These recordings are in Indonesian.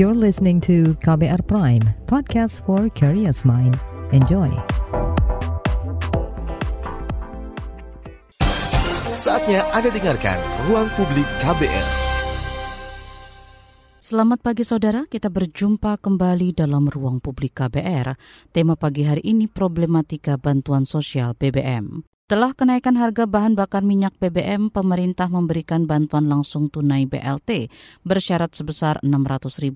You're listening to KBR Prime, podcast for curious mind. Enjoy. Saatnya Anda dengarkan Ruang Publik KBR. Selamat pagi saudara, kita berjumpa kembali dalam Ruang Publik KBR. Tema pagi hari ini problematika bantuan sosial BBM. Setelah kenaikan harga bahan bakar minyak BBM, pemerintah memberikan bantuan langsung tunai BLT bersyarat sebesar Rp600.000.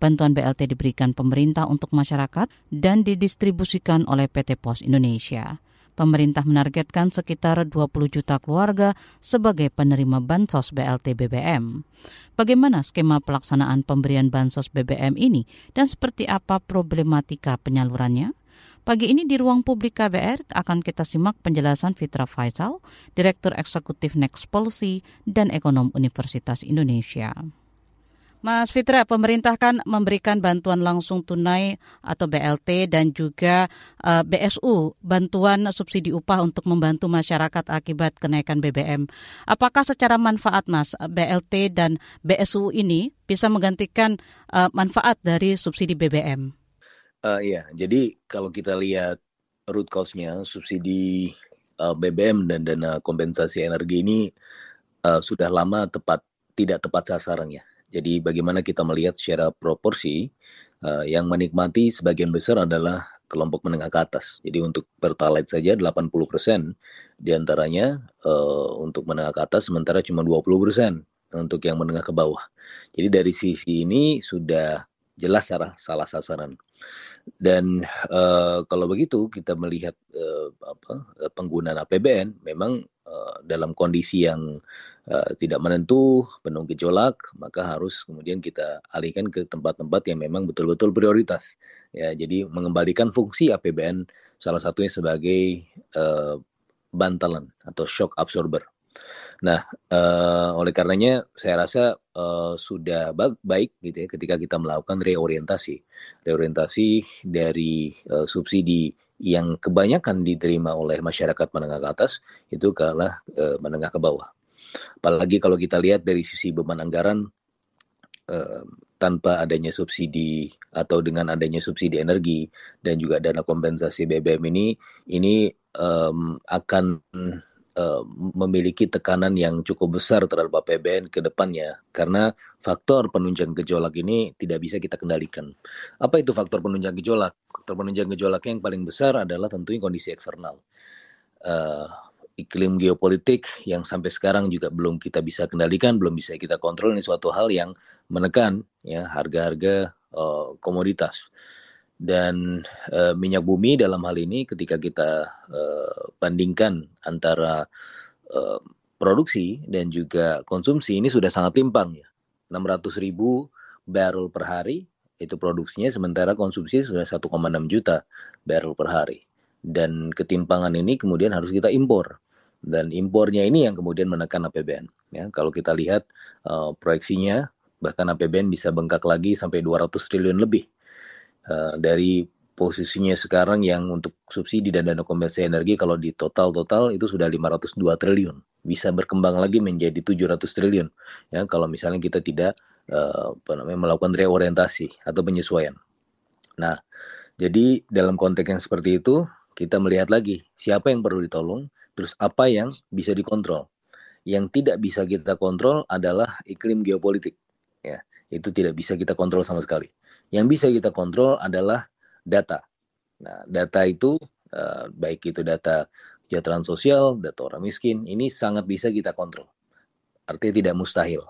Bantuan BLT diberikan pemerintah untuk masyarakat dan didistribusikan oleh PT Pos Indonesia. Pemerintah menargetkan sekitar 20 juta keluarga sebagai penerima bansos BLT BBM. Bagaimana skema pelaksanaan pemberian bansos BBM ini dan seperti apa problematika penyalurannya? Pagi ini di ruang publik KBR akan kita simak penjelasan Fitra Faisal, Direktur Eksekutif Next Policy dan Ekonom Universitas Indonesia. Mas Fitra, pemerintah kan memberikan bantuan langsung tunai atau BLT dan juga eh, BSU, bantuan subsidi upah untuk membantu masyarakat akibat kenaikan BBM. Apakah secara manfaat, Mas, BLT dan BSU ini bisa menggantikan uh, manfaat dari subsidi BBM? Uh, iya, jadi kalau kita lihat root cause-nya, subsidi uh, BBM dan dana kompensasi energi ini uh, sudah lama tepat tidak tepat sasaran ya. Jadi bagaimana kita melihat secara proporsi uh, yang menikmati sebagian besar adalah kelompok menengah ke atas. Jadi untuk Pertalite saja 80% di antaranya uh, untuk menengah ke atas, sementara cuma 20% untuk yang menengah ke bawah. Jadi dari sisi ini sudah jelas salah, salah sasaran. Dan uh, kalau begitu kita melihat uh, apa, penggunaan APBN memang uh, dalam kondisi yang uh, tidak menentu, penuh gejolak, maka harus kemudian kita alihkan ke tempat-tempat yang memang betul-betul prioritas. Ya, jadi mengembalikan fungsi APBN salah satunya sebagai uh, bantalan atau shock absorber. Nah, uh, oleh karenanya saya rasa uh, sudah baik gitu ya ketika kita melakukan reorientasi, reorientasi dari uh, subsidi yang kebanyakan diterima oleh masyarakat menengah ke atas itu ke arah uh, menengah ke bawah. Apalagi kalau kita lihat dari sisi beban anggaran tanpa adanya subsidi atau dengan adanya subsidi energi dan juga dana kompensasi BBM ini ini um, akan uh, memiliki tekanan yang cukup besar terhadap APBN ke depannya karena faktor penunjang gejolak ini tidak bisa kita kendalikan. Apa itu faktor penunjang gejolak? Faktor penunjang gejolak yang paling besar adalah tentunya kondisi eksternal. Uh, iklim geopolitik yang sampai sekarang juga belum kita bisa kendalikan, belum bisa kita kontrol ini suatu hal yang menekan ya harga-harga uh, komoditas dan uh, minyak bumi dalam hal ini ketika kita uh, bandingkan antara uh, produksi dan juga konsumsi ini sudah sangat timpang ya. 600 ribu barrel per hari itu produksinya sementara konsumsi sudah 1,6 juta barrel per hari. Dan ketimpangan ini kemudian harus kita impor. Dan impornya ini yang kemudian menekan APBN ya. Kalau kita lihat uh, proyeksinya bahkan APBN bisa bengkak lagi sampai 200 triliun lebih Eh, dari posisinya sekarang yang untuk subsidi dan dana kompensasi energi kalau di total-total itu sudah 502 triliun. Bisa berkembang lagi menjadi 700 triliun ya kalau misalnya kita tidak uh, apa namanya melakukan reorientasi atau penyesuaian. Nah, jadi dalam konteks yang seperti itu kita melihat lagi siapa yang perlu ditolong, terus apa yang bisa dikontrol. Yang tidak bisa kita kontrol adalah iklim geopolitik ya. Itu tidak bisa kita kontrol sama sekali. Yang bisa kita kontrol adalah data. Nah, data itu uh, baik itu data kesejahteraan sosial, data orang miskin, ini sangat bisa kita kontrol. Artinya tidak mustahil.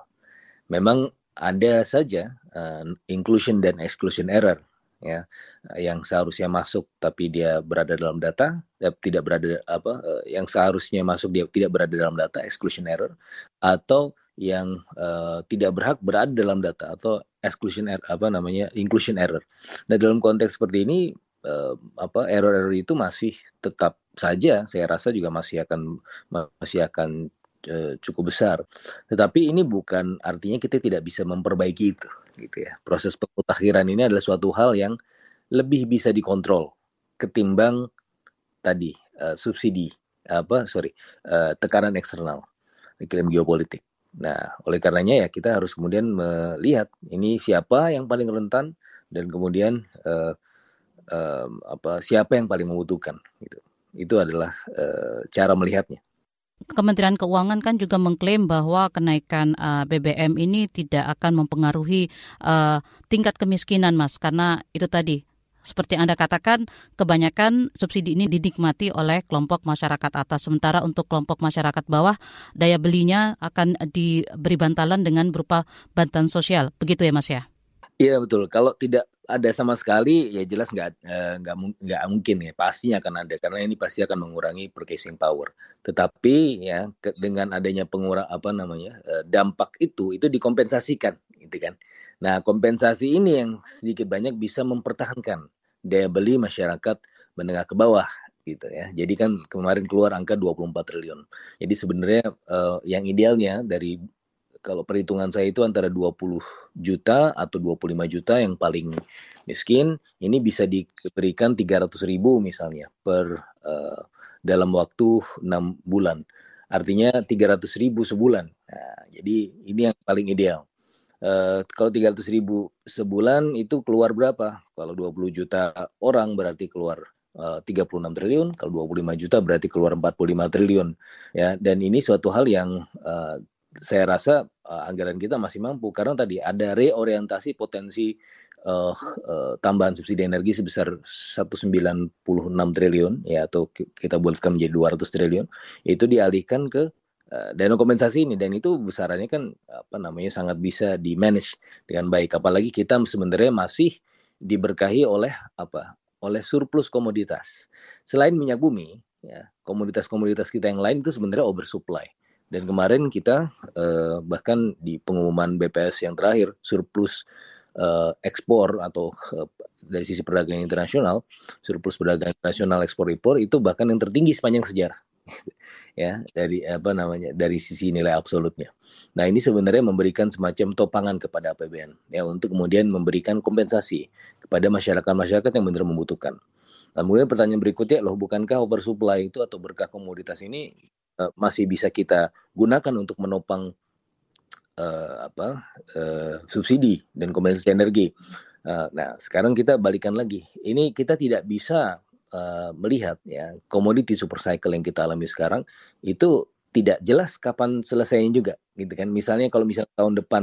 Memang ada saja uh, inclusion dan exclusion error ya yang seharusnya masuk tapi dia berada dalam data ya, tidak berada apa uh, yang seharusnya masuk dia tidak berada dalam data exclusion error atau yang uh, tidak berhak berada dalam data atau exclusion error apa namanya inclusion error. Nah dalam konteks seperti ini uh, apa error-error itu masih tetap saja saya rasa juga masih akan masih akan uh, cukup besar. Tetapi ini bukan artinya kita tidak bisa memperbaiki itu gitu ya. Proses pemutakhiran ini adalah suatu hal yang lebih bisa dikontrol ketimbang tadi uh, subsidi apa sorry uh, tekanan eksternal iklim geopolitik. Nah, oleh karenanya ya kita harus kemudian melihat ini siapa yang paling rentan dan kemudian uh, uh, apa siapa yang paling membutuhkan gitu. Itu adalah uh, cara melihatnya. Kementerian Keuangan kan juga mengklaim bahwa kenaikan uh, BBM ini tidak akan mempengaruhi uh, tingkat kemiskinan, Mas, karena itu tadi seperti Anda katakan, kebanyakan subsidi ini dinikmati oleh kelompok masyarakat atas. Sementara untuk kelompok masyarakat bawah, daya belinya akan diberi bantalan dengan berupa bantuan sosial. Begitu ya Mas ya? Iya betul. Kalau tidak ada sama sekali, ya jelas nggak eh, nggak nggak mungkin ya. Pastinya akan ada karena ini pasti akan mengurangi purchasing power. Tetapi ya dengan adanya pengurang apa namanya eh, dampak itu itu dikompensasikan, gitu kan. Nah, kompensasi ini yang sedikit banyak bisa mempertahankan daya beli masyarakat menengah ke bawah gitu ya. Jadi kan kemarin keluar angka 24 triliun. Jadi sebenarnya uh, yang idealnya dari kalau perhitungan saya itu antara 20 juta atau 25 juta yang paling miskin ini bisa diberikan 300 ribu misalnya per uh, dalam waktu 6 bulan. Artinya 300 ribu sebulan. Nah, jadi ini yang paling ideal. Uh, kalau 300 ribu sebulan itu keluar berapa? Kalau 20 juta orang berarti keluar eh, uh, 36 triliun, kalau 25 juta berarti keluar 45 triliun. Ya, dan ini suatu hal yang uh, saya rasa uh, anggaran kita masih mampu. Karena tadi ada reorientasi potensi uh, uh, tambahan subsidi energi sebesar 196 triliun ya atau kita buatkan menjadi 200 triliun itu dialihkan ke Eh, dana kompensasi ini. Dan itu besarannya kan apa namanya sangat bisa di manage dengan baik. Apalagi kita sebenarnya masih diberkahi oleh apa oleh surplus komoditas. Selain minyak bumi ya komoditas-komoditas kita yang lain itu sebenarnya oversupply dan kemarin kita eh, bahkan di pengumuman BPS yang terakhir surplus eh, ekspor atau eh, dari sisi perdagangan internasional surplus perdagangan internasional ekspor impor itu bahkan yang tertinggi sepanjang sejarah ya dari apa namanya dari sisi nilai absolutnya. Nah ini sebenarnya memberikan semacam topangan kepada APBN ya untuk kemudian memberikan kompensasi kepada masyarakat-masyarakat yang benar membutuhkan. Nah, kemudian pertanyaan berikutnya loh bukankah oversupply itu atau berkah komoditas ini uh, masih bisa kita gunakan untuk menopang uh, apa uh, subsidi dan kompensasi energi. Uh, nah sekarang kita balikan lagi. Ini kita tidak bisa uh, melihat ya komoditi super cycle yang kita alami sekarang itu tidak jelas kapan selesainya juga gitu kan misalnya kalau misalnya tahun depan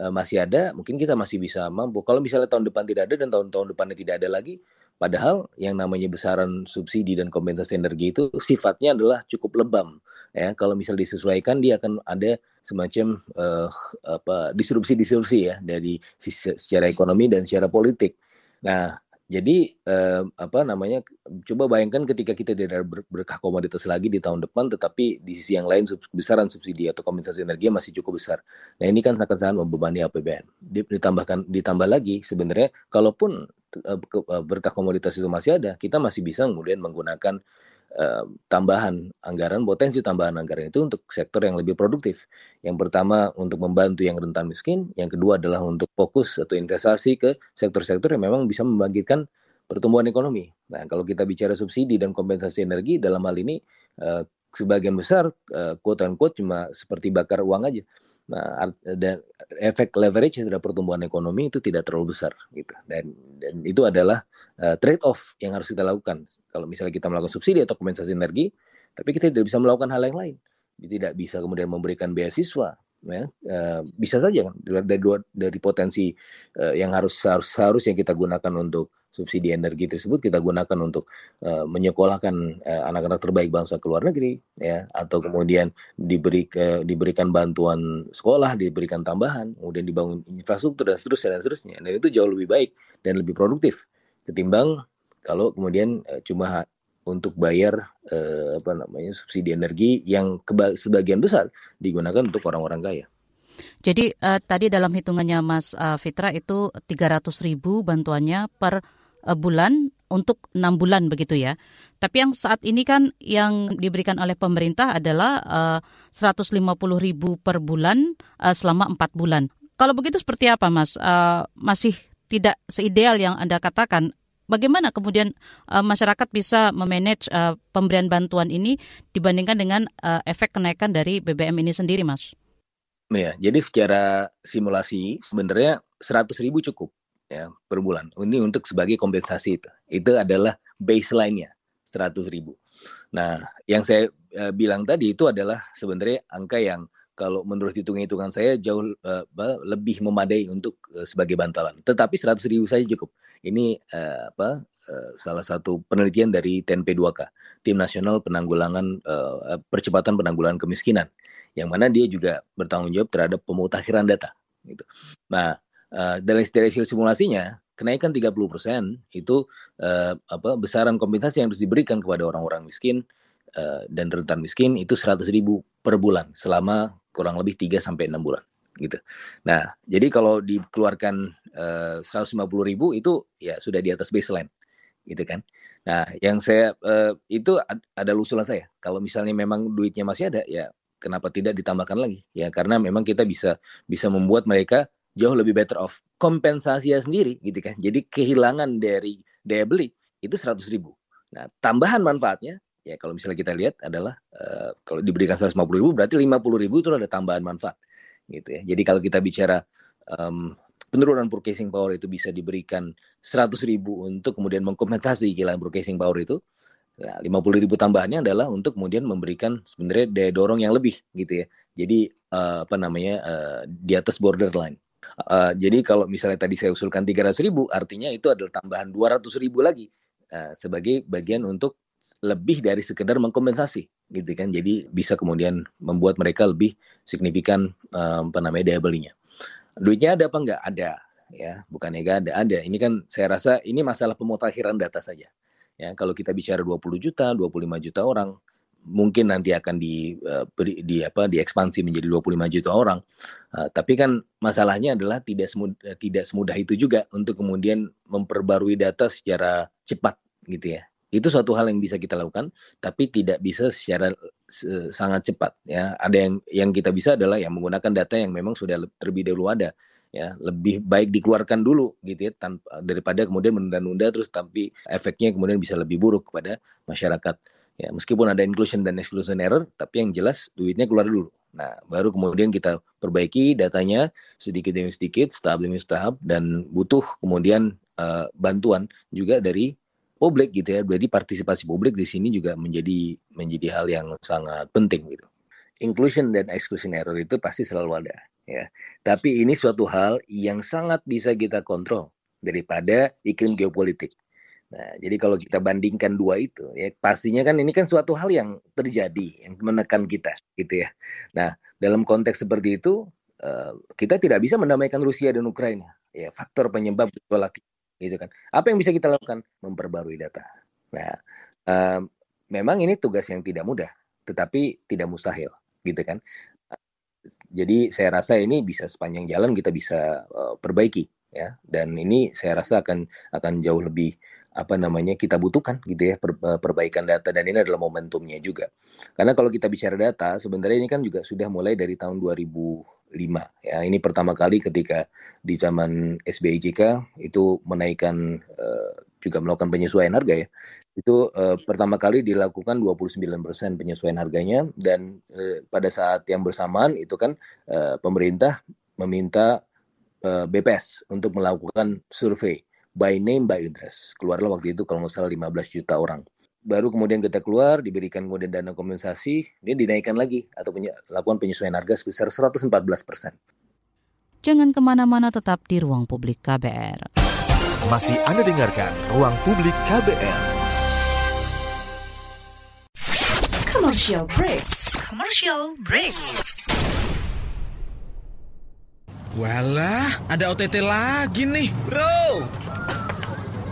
uh, masih ada mungkin kita masih bisa mampu kalau misalnya tahun depan tidak ada dan tahun-tahun depannya tidak ada lagi padahal yang namanya besaran subsidi dan kompensasi energi itu sifatnya adalah cukup lebam ya. Kalau misal disesuaikan dia akan ada semacam uh, apa disrupsi-disrupsi ya dari secara ekonomi dan secara politik. Nah jadi eh, apa namanya coba bayangkan ketika kita tidak ber berkah komoditas lagi di tahun depan tetapi di sisi yang lain besaran subsidi atau kompensasi energi masih cukup besar. Nah, ini kan sangat sangat membebani APBN. Ditambahkan ditambah lagi sebenarnya kalaupun eh, berkah komoditas itu masih ada, kita masih bisa kemudian menggunakan uh, tambahan anggaran, potensi tambahan anggaran itu untuk sektor yang lebih produktif. Yang pertama untuk membantu yang rentan miskin, yang kedua adalah untuk fokus atau investasi ke sektor-sektor yang memang bisa membangkitkan pertumbuhan ekonomi. Nah, kalau kita bicara subsidi dan kompensasi energi dalam hal ini uh, sebagian besar uh, quote unquote cuma seperti bakar uang aja. Nah, dan efek leverage terhadap pertumbuhan ekonomi itu tidak terlalu besar gitu. Dan dan itu adalah uh, trade off yang harus kita lakukan. Kalau misalnya kita melakukan subsidi atau kompensasi energi, tapi kita tidak bisa melakukan hal yang lain. Tidak bisa kemudian memberikan beasiswa, ya uh, bisa saja kan dari dari potensi uh, yang harus harus harus yang kita gunakan untuk subsidi energi tersebut kita gunakan untuk uh, menyekolahkan uh, anak-anak terbaik bangsa ke luar negeri ya. Atau kemudian diberi ke, diberikan bantuan sekolah diberikan tambahan kemudian dibangun infrastruktur dan seterusnya dan seterusnya. Dan itu jauh lebih baik dan lebih produktif ketimbang kalau kemudian uh, cuma untuk bayar uh, apa namanya subsidi energi yang sebagian besar digunakan untuk orang-orang kaya. Jadi uh, tadi dalam hitungannya Mas uh, Fitra itu 300 ribu bantuannya per uh, bulan untuk enam bulan begitu ya. Tapi yang saat ini kan yang diberikan oleh pemerintah adalah uh, 150 ribu per bulan uh, selama empat bulan. Kalau begitu seperti apa Mas? Uh, masih tidak seideal yang Anda katakan. Bagaimana kemudian uh, masyarakat bisa memanage uh, pemberian bantuan ini dibandingkan dengan uh, efek kenaikan dari BBM ini sendiri, Mas? Ya, jadi secara simulasi sebenarnya 100 ribu cukup ya per bulan. Ini untuk sebagai kompensasi itu. Itu adalah baseline-nya 100 ribu. Nah, yang saya uh, bilang tadi itu adalah sebenarnya angka yang kalau menurut hitung-hitungan saya jauh uh, lebih memadai untuk uh, sebagai bantalan. Tetapi 100 ribu saja cukup. Ini uh, apa uh, salah satu penelitian dari TNP2K, Tim Nasional Penanggulangan uh, Percepatan Penanggulangan Kemiskinan, yang mana dia juga bertanggung jawab terhadap pemutakhiran data. Gitu. Nah, dari dari hasil simulasinya kenaikan 30% itu uh, apa besaran kompensasi yang harus diberikan kepada orang-orang miskin uh, dan rentan miskin itu 100 ribu per bulan selama kurang lebih 3 sampai 6 bulan gitu. Nah, jadi kalau dikeluarkan uh, 150 ribu itu ya sudah di atas baseline gitu kan. Nah, yang saya uh, itu ada usulan saya. Kalau misalnya memang duitnya masih ada ya kenapa tidak ditambahkan lagi? Ya karena memang kita bisa bisa membuat mereka jauh lebih better off. Kompensasinya sendiri gitu kan. Jadi kehilangan dari daya beli itu 100 ribu. Nah, tambahan manfaatnya ya kalau misalnya kita lihat adalah uh, kalau diberikan 150 ribu berarti 50 ribu itu ada tambahan manfaat gitu ya jadi kalau kita bicara um, penurunan purchasing power itu bisa diberikan 100 ribu untuk kemudian mengkompensasi kehilangan purchasing power itu nah 50 ribu tambahannya adalah untuk kemudian memberikan sebenarnya daya dorong yang lebih gitu ya jadi uh, apa namanya uh, di atas borderline Uh, jadi kalau misalnya tadi saya usulkan 300 ribu, artinya itu adalah tambahan 200 ribu lagi. Uh, sebagai bagian untuk lebih dari sekedar mengkompensasi gitu kan. Jadi bisa kemudian membuat mereka lebih signifikan um, apa namanya daya belinya. Duitnya ada apa enggak? Ada ya. Bukan enggak ada ada. Ini kan saya rasa ini masalah pemutakhiran data saja. Ya kalau kita bicara 20 juta 25 juta orang mungkin nanti akan di, uh, beri, di apa diekspansi menjadi 25 juta orang. Uh, tapi kan masalahnya adalah tidak semudah, tidak semudah itu juga untuk kemudian memperbarui data secara cepat gitu ya. Itu suatu hal yang bisa kita lakukan tapi tidak bisa secara sangat cepat ya. Ada yang yang kita bisa adalah yang menggunakan data yang memang sudah terlebih dahulu ada ya. Lebih baik dikeluarkan dulu gitu ya tanpa daripada kemudian menunda-nunda terus tapi efeknya kemudian bisa lebih buruk kepada masyarakat ya meskipun ada inclusion dan exclusion error tapi yang jelas duitnya keluar dulu nah baru kemudian kita perbaiki datanya sedikit demi sedikit tahap demi tahap dan butuh kemudian uh, bantuan juga dari publik gitu ya. Jadi partisipasi publik di sini juga menjadi menjadi hal yang sangat penting gitu. Inclusion dan exclusion error itu pasti selalu ada ya. Tapi ini suatu hal yang sangat bisa kita kontrol daripada iklim geopolitik. Nah, jadi kalau kita bandingkan dua itu, ya pastinya kan ini kan suatu hal yang terjadi, yang menekan kita, gitu ya. Nah, dalam konteks seperti itu, eh, kita tidak bisa mendamaikan Rusia dan Ukraina. Ya, faktor penyebab gejolak gitu kan. Apa yang bisa kita lakukan? Memperbarui data. Nah, um, memang ini tugas yang tidak mudah, tetapi tidak mustahil, gitu kan. Jadi saya rasa ini bisa sepanjang jalan kita bisa uh, perbaiki ya dan ini saya rasa akan akan jauh lebih apa namanya kita butuhkan gitu ya per, perbaikan data. Dan ini adalah momentumnya juga. Karena kalau kita bicara data sebenarnya ini kan juga sudah mulai dari tahun 2000 ya. Ini pertama kali ketika di zaman SBIJK itu menaikkan uh, juga melakukan penyesuaian harga ya. Itu uh, pertama kali dilakukan 29% penyesuaian harganya. Dan uh, pada saat yang bersamaan itu kan pemerintah meminta BPS untuk melakukan survei by name by address keluarlah waktu itu kalau nggak salah 15 juta orang baru kemudian kita keluar diberikan kemudian dana kompensasi ini dinaikkan lagi atau penye lakukan penyesuaian harga sebesar 114 persen. Jangan ke mana-mana tetap di ruang publik KBR. Masih Anda dengarkan ruang publik KBR. Commercial break. Commercial break. Walah, ada OTT lagi nih. Bro,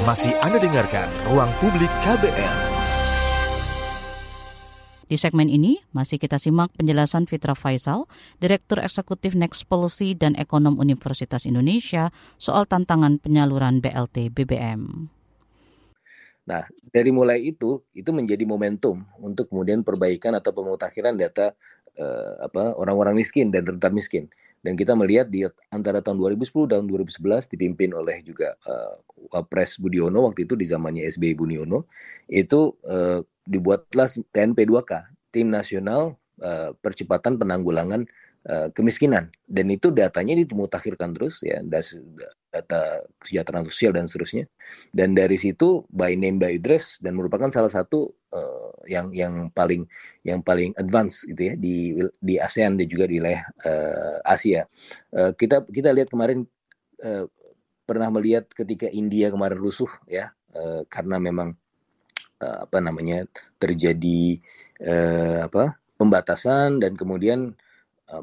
Masih Anda dengarkan Ruang Publik KBR. Di segmen ini masih kita simak penjelasan Fitra Faisal, Direktur Eksekutif Next Policy dan Ekonom Universitas Indonesia soal tantangan penyaluran BLT BBM. Nah, dari mulai itu, itu menjadi momentum untuk kemudian perbaikan atau pemutakhiran data uh, apa orang-orang miskin dan rentan miskin. Dan kita melihat di antara tahun 2010 dan 2011 dipimpin oleh juga uh, Wapres Budiono waktu itu di zamannya SBY Budiono itu uh, dibuatlah TNP2K, Tim Nasional uh, Percepatan Penanggulangan uh, Kemiskinan. Dan itu datanya dimutakhirkan terus ya data kesejahteraan sosial dan seterusnya. Dan dari situ by name by address dan merupakan salah satu uh, yang yang paling yang paling advance gitu ya di di ASEAN dan juga di wilayah uh, Asia. Uh, kita kita lihat kemarin uh, pernah melihat ketika India kemarin rusuh ya uh, karena memang uh, apa namanya terjadi uh, apa pembatasan dan kemudian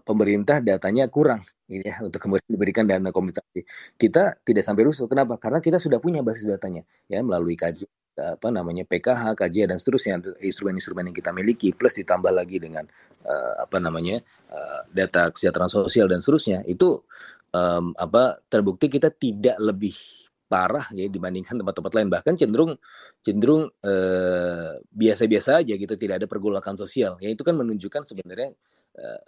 pemerintah datanya kurang ini ya untuk kemudian diberikan dana kompensasi. Kita tidak sampai rusuh. Kenapa? Karena kita sudah punya basis datanya ya melalui kajian apa namanya PKH, KJ dan seterusnya instrumen-instrumen yang kita miliki plus ditambah lagi dengan uh, apa namanya uh, data kesejahteraan sosial dan seterusnya itu um, apa terbukti kita tidak lebih parah ya dibandingkan tempat-tempat lain bahkan cenderung cenderung biasa-biasa uh, aja gitu tidak ada pergolakan sosial ya itu kan menunjukkan sebenarnya Eh,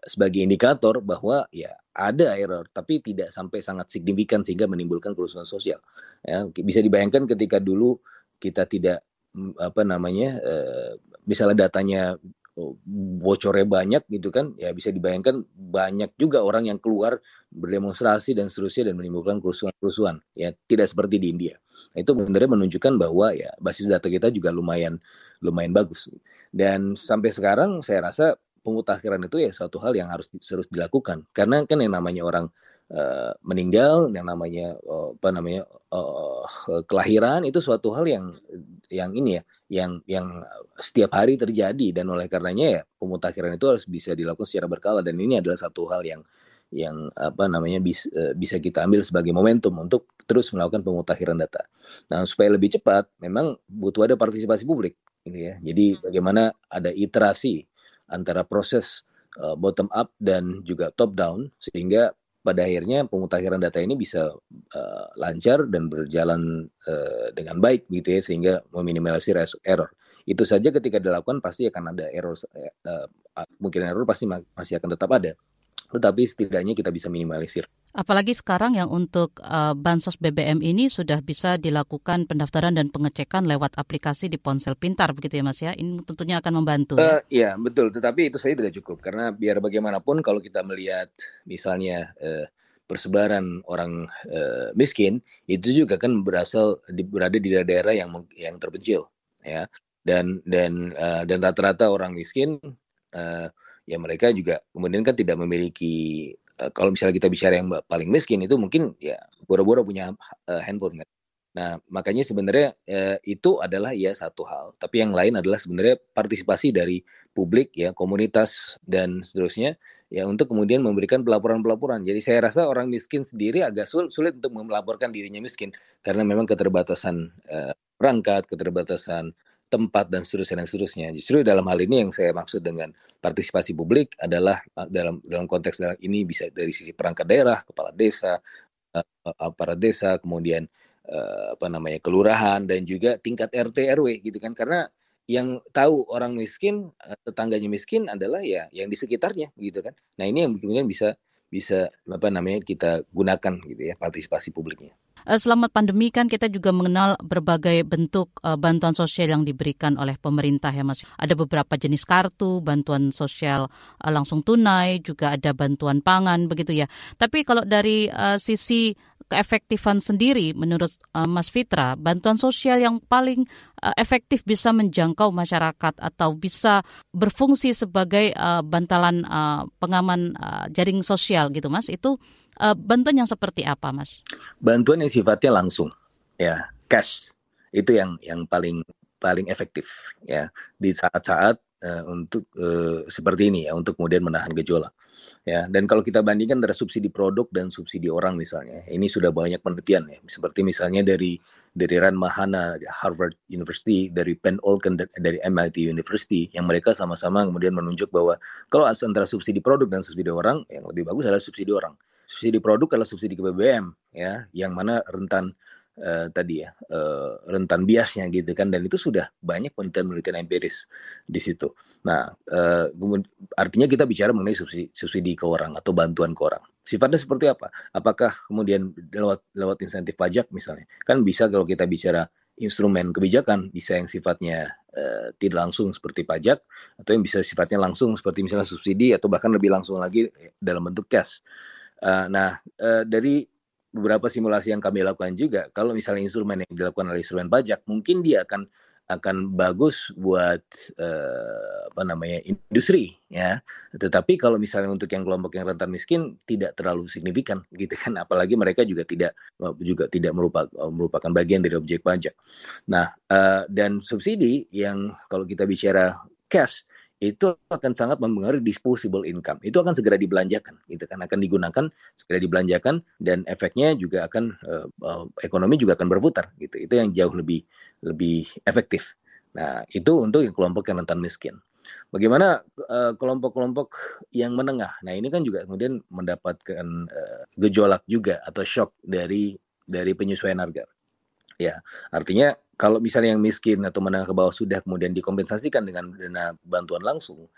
sebagai indikator bahwa ya ada error tapi tidak sampai sangat signifikan sehingga menimbulkan kerusuhan sosial. Ya, bisa dibayangkan ketika dulu kita tidak mm, apa namanya uh, misalnya datanya oh, bocornya banyak gitu kan ya bisa dibayangkan banyak juga orang yang keluar berdemonstrasi dan seterusnya dan menimbulkan kerusuhan-kerusuhan. Ya tidak seperti di India. Itu sebenarnya menunjukkan bahwa ya basis data kita juga lumayan lumayan bagus. Dan sampai sekarang saya rasa pemutakhiran itu ya suatu hal yang harus terus dilakukan karena kan yang namanya orang uh, meninggal yang namanya uh, apa namanya uh, kelahiran itu suatu hal yang yang ini ya yang yang setiap hari terjadi dan oleh karenanya ya pemutakhiran itu harus bisa dilakukan secara berkala dan ini adalah satu hal yang yang apa namanya bis, bisa kita ambil sebagai momentum untuk terus melakukan pemutakhiran data. Nah supaya lebih cepat, memang butuh ada partisipasi publik, gitu ya. Jadi hmm. bagaimana ada iterasi antara proses uh, bottom up dan juga top down sehingga pada akhirnya pemutakhiran data ini bisa uh, lancar dan berjalan uh, dengan baik gitu ya sehingga meminimalisir error. Itu saja ketika dilakukan pasti akan ada error uh, mungkin error pasti masih akan tetap ada. Tetapi setidaknya kita bisa minimalisir. Apalagi sekarang yang untuk uh, bansos BBM ini sudah bisa dilakukan pendaftaran dan pengecekan lewat aplikasi di ponsel pintar begitu ya Mas ya. Ini tentunya akan membantu. Uh, ya betul, tetapi itu saya tidak cukup karena biar bagaimanapun kalau kita melihat misalnya uh, persebaran orang uh, miskin itu juga kan berasal di, berada di daerah yang yang terpencil ya dan dan uh, dan rata-rata orang miskin uh, ya mereka juga kemudian kan tidak memiliki uh, kalau misalnya kita bicara yang paling miskin itu mungkin ya boro-boro punya uh, handphone kan. Nah, makanya sebenarnya uh, itu adalah ya satu hal, tapi yang lain adalah sebenarnya partisipasi dari publik ya, komunitas dan seterusnya ya untuk kemudian memberikan pelaporan-pelaporan. Jadi saya rasa orang miskin sendiri agak sulit, sulit untuk melaporkan dirinya miskin karena memang keterbatasan uh, perangkat, keterbatasan tempat dan seterusnya dan seterusnya. Justru dalam hal ini yang saya maksud dengan partisipasi publik adalah uh, dalam dalam konteks ini bisa dari sisi perangkat daerah, kepala desa, uh, aparat desa, kemudian apa namanya kelurahan dan juga tingkat RT RW gitu kan karena yang tahu orang miskin tetangganya miskin adalah ya yang di sekitarnya gitu kan. Nah ini yang kemudian bisa bisa apa namanya kita gunakan gitu ya partisipasi publiknya. Eh, Selamat pandemi kan kita juga mengenal berbagai bentuk uh, bantuan sosial yang diberikan oleh pemerintah ya Mas. Ada beberapa jenis kartu, bantuan sosial uh, langsung tunai, juga ada bantuan pangan begitu ya. Tapi kalau dari sisi keefektifan sendiri menurut uh, Mas Fitra, bantuan sosial yang paling uh, efektif bisa menjangkau masyarakat atau bisa berfungsi sebagai uh, bantalan uh, pengaman uh, jaring sosial gitu Mas, itu uh, bantuan yang seperti apa Mas? Bantuan yang sifatnya langsung, ya. Cash. Itu yang yang paling paling efektif ya. Di saat-saat uh, untuk uh, seperti ini ya untuk kemudian menahan gejolak. Ya dan kalau kita bandingkan antara subsidi produk dan subsidi orang misalnya ini sudah banyak penelitian ya. Seperti misalnya dari dari Ran Mahana Harvard University dari Penn Olken dari MIT University yang mereka sama-sama kemudian menunjuk bahwa kalau antara subsidi produk dan subsidi orang yang lebih bagus adalah subsidi orang. Subsidi produk adalah subsidi ke BBM ya yang mana rentan uh, tadi ya uh, rentan biasnya gitu kan dan itu sudah banyak penelitian-penelitian empiris di situ. Nah, uh, artinya kita bicara mengenai subsidi, subsidi ke orang atau bantuan ke orang. Sifatnya seperti apa? Apakah kemudian lewat lewat insentif pajak misalnya? Kan bisa kalau kita bicara instrumen kebijakan bisa yang sifatnya uh, tidak langsung seperti pajak atau yang bisa sifatnya langsung seperti misalnya subsidi atau bahkan lebih langsung lagi dalam bentuk cash. Uh, nah, uh, dari beberapa simulasi yang kami lakukan juga, kalau misalnya instrumen yang dilakukan oleh instrumen pajak, mungkin dia akan akan bagus buat uh, apa namanya industri ya. Tetapi kalau misalnya untuk yang kelompok yang rentan miskin tidak terlalu signifikan gitu kan, apalagi mereka juga tidak juga tidak merupakan merupakan bagian dari objek pajak. Nah uh, dan subsidi yang kalau kita bicara cash itu akan sangat mempengaruhi disposable income. Itu akan segera dibelanjakan, gitu kan akan digunakan segera dibelanjakan dan efeknya juga akan uh, ekonomi juga akan berputar, gitu. Itu yang jauh lebih lebih efektif. Nah, itu untuk yang kelompok yang rentan miskin. Bagaimana kelompok-kelompok uh, yang menengah? Nah, ini kan juga kemudian mendapatkan uh, gejolak juga atau shock dari dari penyesuaian harga. Ya, artinya kalau misalnya yang miskin atau menengah ke bawah sudah kemudian dikompensasikan dengan dana bantuan langsung,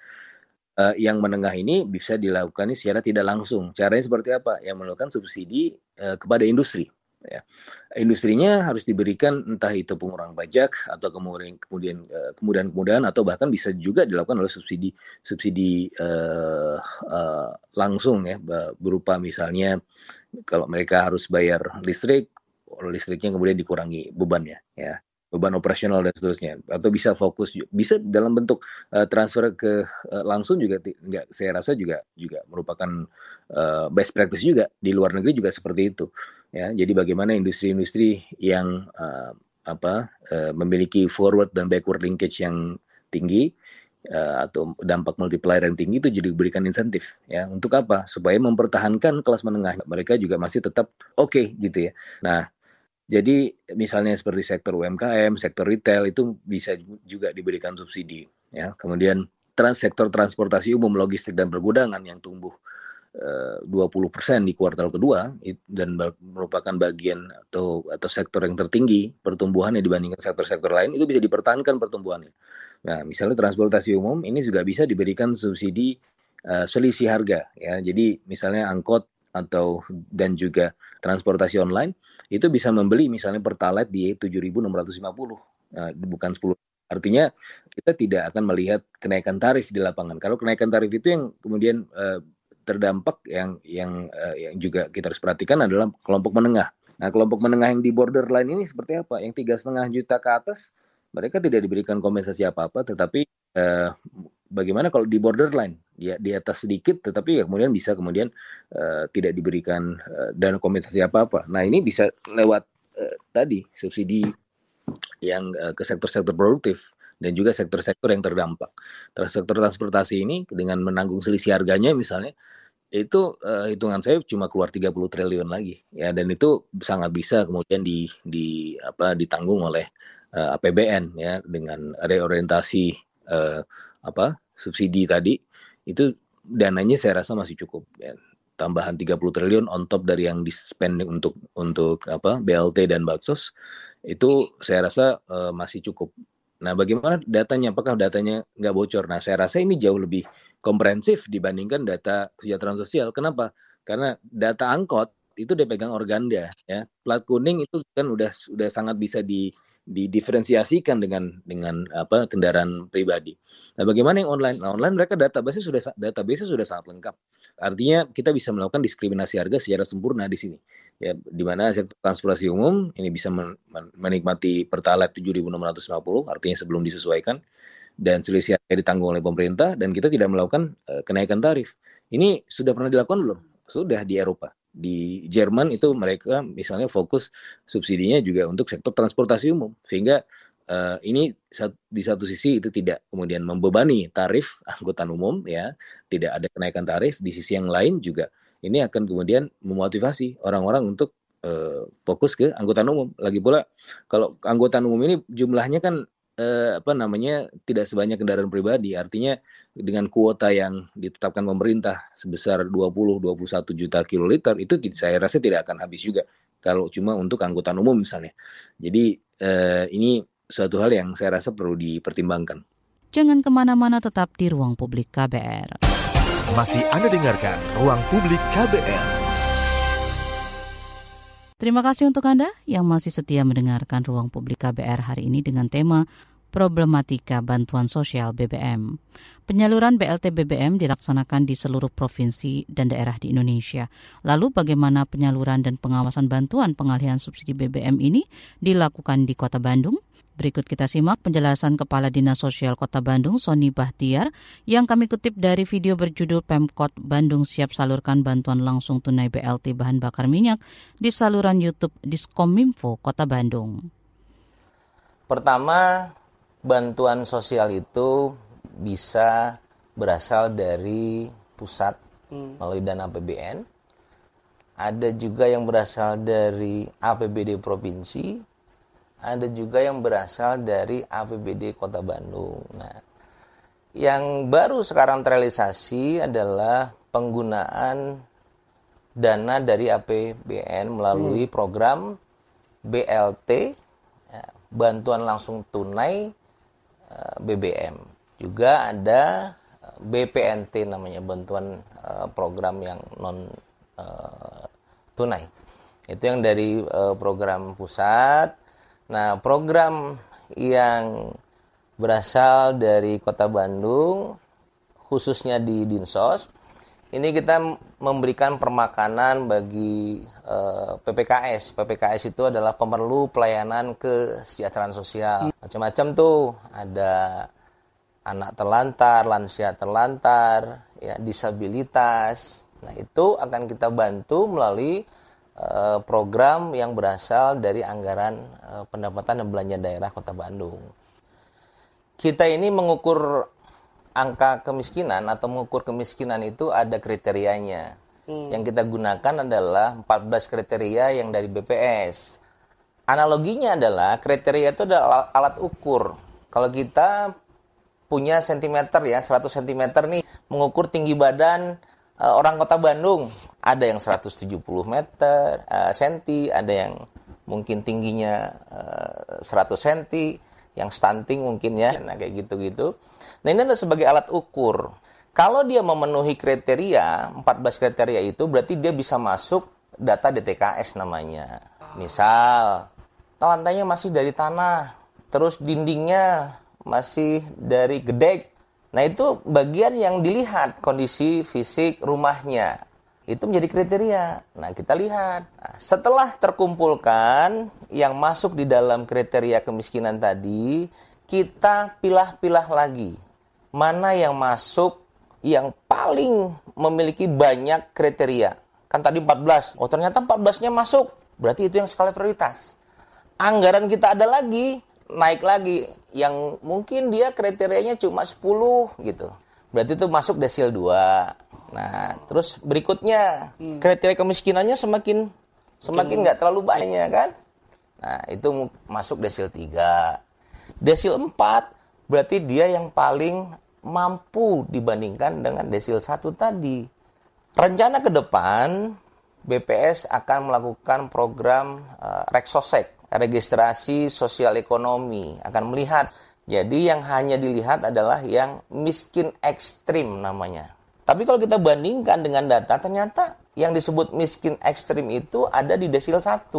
uh, yang menengah ini bisa dilakukan secara tidak langsung. Caranya seperti apa? Yang melakukan subsidi uh, kepada industri. Ya. Industrinya harus diberikan entah itu pengurangan pajak atau kemudian kemudian kemudian kemudian atau bahkan bisa juga dilakukan oleh subsidi subsidi uh, uh, langsung ya berupa misalnya kalau mereka harus bayar listrik listriknya kemudian dikurangi bebannya ya. Beban operasional dan seterusnya. Atau bisa fokus bisa dalam bentuk uh, transfer ke uh, langsung juga enggak saya rasa juga juga merupakan uh, best practice juga di luar negeri juga seperti itu ya. Jadi bagaimana industri-industri yang uh, apa uh, memiliki forward dan backward linkage yang tinggi uh, atau dampak multiplier yang tinggi itu jadi diberikan insentif ya. Untuk apa? Supaya mempertahankan kelas menengah mereka juga masih tetap oke okay, gitu ya. Nah jadi misalnya seperti sektor UMKM, sektor retail itu bisa juga diberikan subsidi. Ya, kemudian trans sektor transportasi umum, logistik dan pergudangan yang tumbuh eh, 20% di kuartal kedua dan merupakan bagian atau atau sektor yang tertinggi pertumbuhannya dibandingkan sektor-sektor lain itu bisa dipertahankan pertumbuhannya. Nah, misalnya transportasi umum ini juga bisa diberikan subsidi uh, selisih harga ya. Jadi misalnya angkot atau dan juga transportasi online itu bisa membeli misalnya pertalite di 7.650 nah, bukan 10 artinya kita tidak akan melihat kenaikan tarif di lapangan. Kalau kenaikan tarif itu yang kemudian uh, terdampak yang yang uh, yang juga kita harus perhatikan adalah kelompok menengah. Nah kelompok menengah yang di borderline ini seperti apa? Yang tiga setengah juta ke atas mereka tidak diberikan kompensasi apa apa tetapi uh, bagaimana kalau di borderline? Ya di atas sedikit tetapi ya kemudian bisa kemudian uh, tidak diberikan uh, dana kompensasi apa apa nah ini bisa lewat uh, tadi subsidi yang uh, ke sektor-sektor produktif dan juga sektor-sektor yang terdampak. Sektor transportasi ini dengan menanggung selisih harganya misalnya itu uh, hitungan saya cuma keluar 30 triliun lagi. Ya dan itu sangat bisa kemudian di di apa ditanggung oleh uh, APBN ya dengan reorientasi uh, apa subsidi tadi itu dananya saya rasa masih cukup ya. tambahan 30 triliun on top dari yang di spending untuk untuk apa BLT dan baksos itu saya rasa uh, masih cukup. Nah, bagaimana datanya? Apakah datanya nggak bocor? Nah, saya rasa ini jauh lebih komprehensif dibandingkan data kesejahteraan sosial. Kenapa? Karena data angkot itu dipegang Organda ya. Plat kuning itu kan udah udah sangat bisa di didiferensiasikan dengan dengan apa kendaraan pribadi. Nah, bagaimana yang online? Nah, online mereka database sudah database sudah sangat lengkap. Artinya kita bisa melakukan diskriminasi harga secara sempurna di sini. Ya, di mana sektor transportasi umum ini bisa men menikmati Pertalite 7.650 artinya sebelum disesuaikan dan selisih harga ditanggung oleh pemerintah dan kita tidak melakukan uh, kenaikan tarif. Ini sudah pernah dilakukan belum? Sudah di Eropa di Jerman itu mereka misalnya fokus subsidinya juga untuk sektor transportasi umum. Sehingga uh, ini di satu sisi itu tidak kemudian membebani tarif angkutan umum ya. Tidak ada kenaikan tarif. Di sisi yang lain juga ini akan kemudian memotivasi orang-orang untuk uh, fokus ke angkutan umum. Lagi pula kalau angkutan umum ini jumlahnya kan eh, apa namanya tidak sebanyak kendaraan pribadi. Artinya dengan kuota yang ditetapkan pemerintah sebesar 20 21 juta kiloliter itu saya rasa tidak akan habis juga kalau cuma untuk angkutan umum misalnya. Jadi eh, ini suatu hal yang saya rasa perlu dipertimbangkan. Jangan ke mana-mana tetap di ruang publik KBR. Masih Anda dengarkan ruang publik KBR. Terima kasih untuk Anda yang masih setia mendengarkan Ruang Publik KBR hari ini dengan tema problematika bantuan sosial BBM. Penyaluran BLT BBM dilaksanakan di seluruh provinsi dan daerah di Indonesia. Lalu bagaimana penyaluran dan pengawasan bantuan pengalihan subsidi BBM ini dilakukan di Kota Bandung? Berikut kita simak penjelasan Kepala Dinas Sosial Kota Bandung, Sony Bahtiar, yang kami kutip dari video berjudul Pemkot Bandung siap salurkan bantuan langsung tunai BLT bahan bakar minyak di saluran YouTube Diskominfo Kota Bandung. Pertama, bantuan sosial itu bisa berasal dari pusat hmm. melalui dana APBN. Ada juga yang berasal dari APBD provinsi, ada juga yang berasal dari APBD Kota Bandung. Nah, yang baru sekarang terrealisasi adalah penggunaan dana dari APBN melalui hmm. program BLT, ya, bantuan langsung tunai Eh, BBM. Juga ada eh, BPNT namanya bantuan uh, program yang non tunai. Itu yang dari program pusat. Nah, program yang berasal dari Kota Bandung khususnya di Dinsos ini kita memberikan permakanan bagi uh, eh, PPKS. PPKS itu adalah pemerlu pelayanan kesejahteraan sosial. Macam-macam tuh, ada anak terlantar, lansia terlantar, ya disabilitas. Nah, itu akan kita bantu melalui program yang berasal dari anggaran uh, pendapatan dan belanja daerah Kota Bandung. Kita ini mengukur angka kemiskinan atau mengukur kemiskinan itu ada kriterianya. Hmm. Yang kita gunakan adalah 14 kriteria yang dari BPS. Analoginya adalah kriteria itu adalah alat ukur. Kalau kita punya sentimeter ya, 100 cm nih mengukur tinggi badan uh, orang kota Bandung. Ada yang 170 meter uh, senti, ada yang mungkin tingginya uh, 100 cm yang stunting mungkin ya, nah kayak gitu-gitu. Nah ini adalah sebagai alat ukur. Kalau dia memenuhi kriteria, 14 kriteria itu berarti dia bisa masuk data DTKS namanya. Misal, lantainya masih dari tanah, terus dindingnya masih dari gedek. Nah itu bagian yang dilihat kondisi fisik rumahnya itu menjadi kriteria. Nah, kita lihat. Nah, setelah terkumpulkan yang masuk di dalam kriteria kemiskinan tadi, kita pilah-pilah lagi. Mana yang masuk yang paling memiliki banyak kriteria. Kan tadi 14. Oh, ternyata 14-nya masuk. Berarti itu yang skala prioritas. Anggaran kita ada lagi, naik lagi. Yang mungkin dia kriterianya cuma 10 gitu. Berarti itu masuk desil 2 Nah, terus berikutnya hmm. kriteria kemiskinannya semakin semakin nggak terlalu banyak kan? Nah, itu masuk desil 3. Desil 4 berarti dia yang paling mampu dibandingkan dengan desil 1 tadi. Rencana ke depan BPS akan melakukan program uh, Reksosek, registrasi sosial ekonomi, akan melihat. Jadi yang hanya dilihat adalah yang miskin ekstrim namanya tapi kalau kita bandingkan dengan data, ternyata yang disebut miskin ekstrim itu ada di desil 1.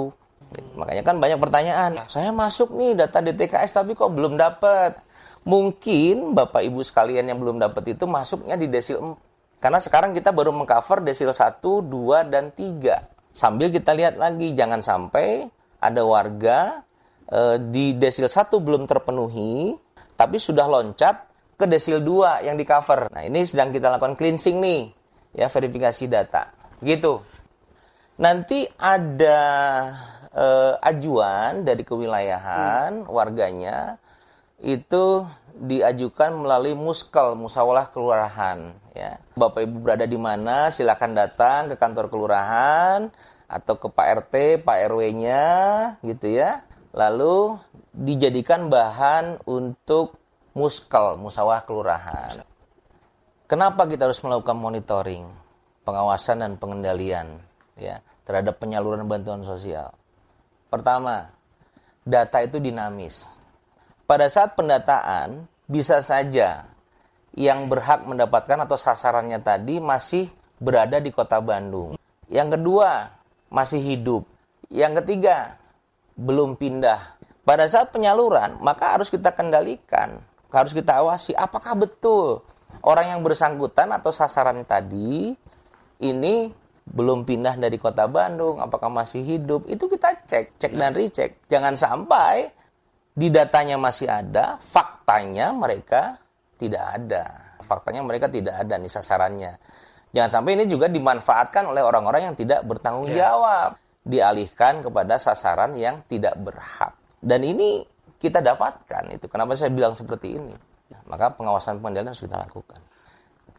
Makanya kan banyak pertanyaan. Saya masuk nih data DTKS tapi kok belum dapat. Mungkin Bapak Ibu sekalian yang belum dapat itu masuknya di desil 4. Karena sekarang kita baru mengcover desil 1, 2, dan 3. Sambil kita lihat lagi, jangan sampai ada warga eh, di desil 1 belum terpenuhi, tapi sudah loncat ke desil 2 yang di cover. Nah, ini sedang kita lakukan cleansing nih, ya verifikasi data. Gitu. Nanti ada eh, ajuan dari kewilayahan warganya itu diajukan melalui muskel musyawarah kelurahan ya. Bapak Ibu berada di mana silakan datang ke kantor kelurahan atau ke Pak RT, Pak RW-nya gitu ya. Lalu dijadikan bahan untuk muskel musyawarah kelurahan. Kenapa kita harus melakukan monitoring, pengawasan dan pengendalian ya terhadap penyaluran bantuan sosial? Pertama, data itu dinamis. Pada saat pendataan, bisa saja yang berhak mendapatkan atau sasarannya tadi masih berada di kota Bandung. Yang kedua, masih hidup. Yang ketiga, belum pindah. Pada saat penyaluran, maka harus kita kendalikan, harus kita awasi apakah betul orang yang bersangkutan atau sasaran tadi ini belum pindah dari kota Bandung, apakah masih hidup, itu kita cek, cek dan recheck. Jangan sampai di datanya masih ada, faktanya mereka tidak ada. Faktanya mereka tidak ada nih sasarannya. Jangan sampai ini juga dimanfaatkan oleh orang-orang yang tidak bertanggung Ya. jawab, dialihkan kepada sasaran yang tidak berhak. Dan ini kita dapatkan itu. Kenapa saya bilang seperti ini? Nah, maka pengawasan pengendalian harus kita lakukan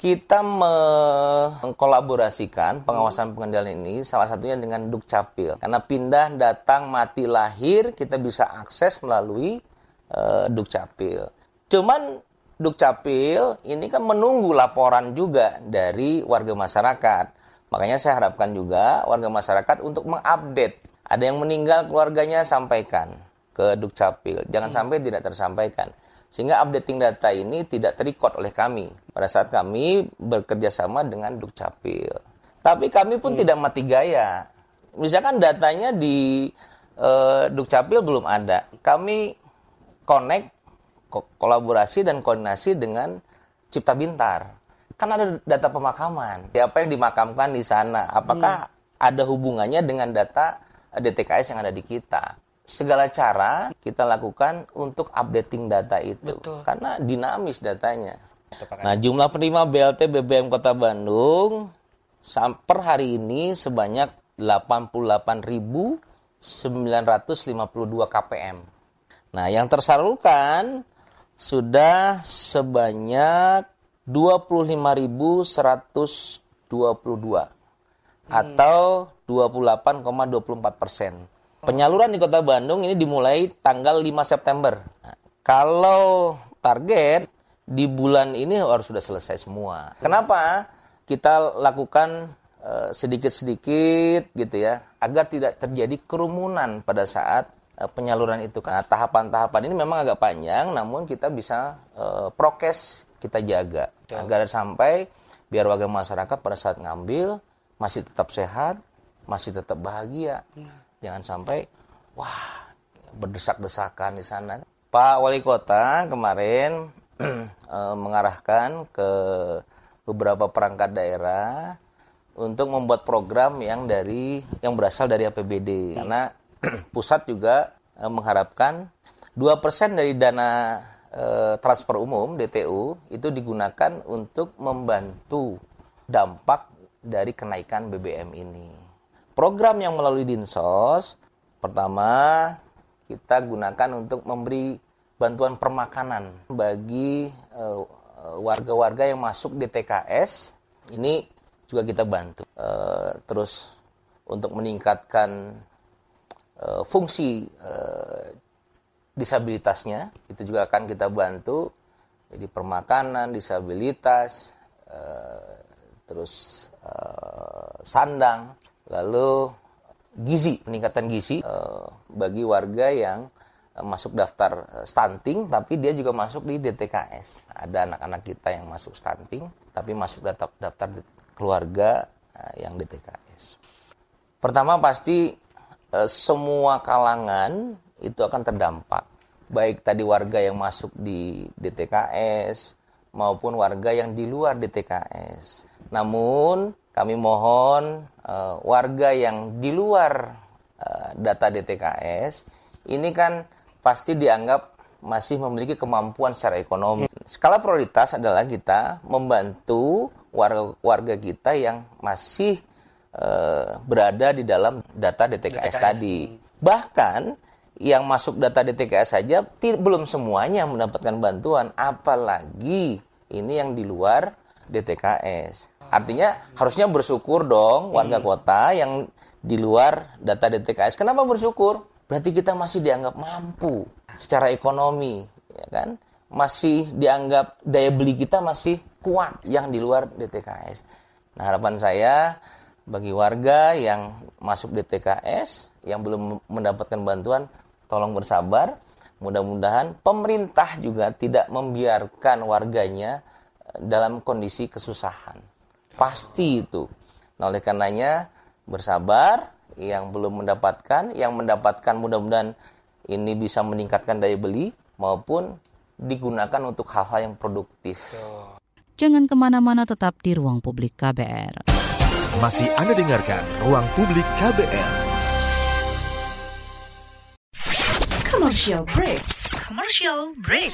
kita mengkolaborasikan pengawasan pengendalian ini salah satunya dengan Dukcapil. Karena pindah, datang, mati, lahir kita bisa akses melalui eh, Dukcapil. Cuman Dukcapil ini kan menunggu laporan juga dari warga masyarakat. Makanya saya harapkan juga warga masyarakat untuk mengupdate. Ada yang meninggal keluarganya sampaikan ke Dukcapil. Jangan sampai tidak tersampaikan sehingga updating data ini tidak terikot oleh kami pada saat kami bekerja sama dengan Dukcapil. Tapi kami pun tidak mati gaya. Misalkan datanya di eh, Dukcapil belum ada, kami connect, ko- kolaborasi dan koordinasi dengan Cipta Bintar. Kan ada data pemakaman. Siapa yang dimakamkan di sana? Apakah ada hubungannya dengan data eh, DTKS yang ada di kita? Segala cara kita lakukan untuk updating data itu karena dinamis datanya. Nah, jumlah penerima BLT BBM Kota Bandung per hari ini sebanyak 88.952 KPM. Nah, yang tersalurkan sudah sebanyak 25.122 atau 28,24 persen. Penyaluran di Kota Bandung ini dimulai tanggal 5 September. Nah, kalau target di bulan ini harus sudah selesai semua. Kenapa? Kita lakukan eh, sedikit-sedikit gitu ya, agar tidak terjadi kerumunan pada saat eh, penyaluran itu. Karena tahapan-tahapan ini memang agak panjang, namun kita bisa eh, prokes kita jaga agar sampai biar warga masyarakat pada saat ngambil masih tetap sehat, masih tetap bahagia. Jangan sampai wah berdesak-desakan di sana. Pak Wali Kota kemarin eh, mengarahkan ke beberapa perangkat daerah untuk membuat program yang dari yang berasal dari APBD karena pusat juga eh, mengharapkan 2% dari dana eh, transfer umum DTU itu digunakan untuk membantu dampak dari kenaikan BBM ini. Program yang melalui Dinsos pertama kita gunakan untuk memberi bantuan permakanan bagi eh, warga-warga yang masuk di TKS. Ini juga kita bantu. Eh, terus untuk meningkatkan eh, fungsi disabilitasnya itu juga akan kita bantu jadi permakanan disabilitas terus sandang lalu gizi peningkatan gizi eh, bagi warga yang eh, masuk daftar eh, stunting tapi dia juga masuk di DTKS ada anak-anak kita yang masuk stunting tapi masuk daftar daftar keluarga yang DTKS pertama pasti semua kalangan itu akan terdampak. Baik tadi warga yang masuk di DTKS maupun warga yang di luar DTKS. Namun kami mohon uh, warga yang di luar uh, data DTKS ini kan pasti dianggap masih memiliki kemampuan secara ekonomi. Skala prioritas adalah kita membantu warga warga kita yang masih uh, berada di dalam data DTKS, DTKS tadi. Bahkan yang masuk data DTKS saja belum semuanya mendapatkan bantuan, apalagi ini yang di luar DTKS. Artinya harusnya bersyukur dong warga hmm. kota yang di luar data DTKS. Kenapa bersyukur? Berarti kita masih dianggap mampu secara ekonomi, ya kan? Masih dianggap daya beli kita masih kuat yang di luar DTKS. Nah, harapan saya bagi warga yang masuk DTKS yang belum mendapatkan bantuan tolong bersabar. Mudah-mudahan pemerintah juga tidak membiarkan warganya eh, dalam kondisi kesusahan. Pasti itu. Nah, oleh karenanya bersabar yang belum mendapatkan, yang mendapatkan mudah-mudahan ini bisa meningkatkan daya beli maupun digunakan untuk hal-hal yang produktif. Jangan ke mana-mana tetap di ruang publik KBR. Masih Anda dengarkan ruang publik KBR. Commercial break. Commercial break.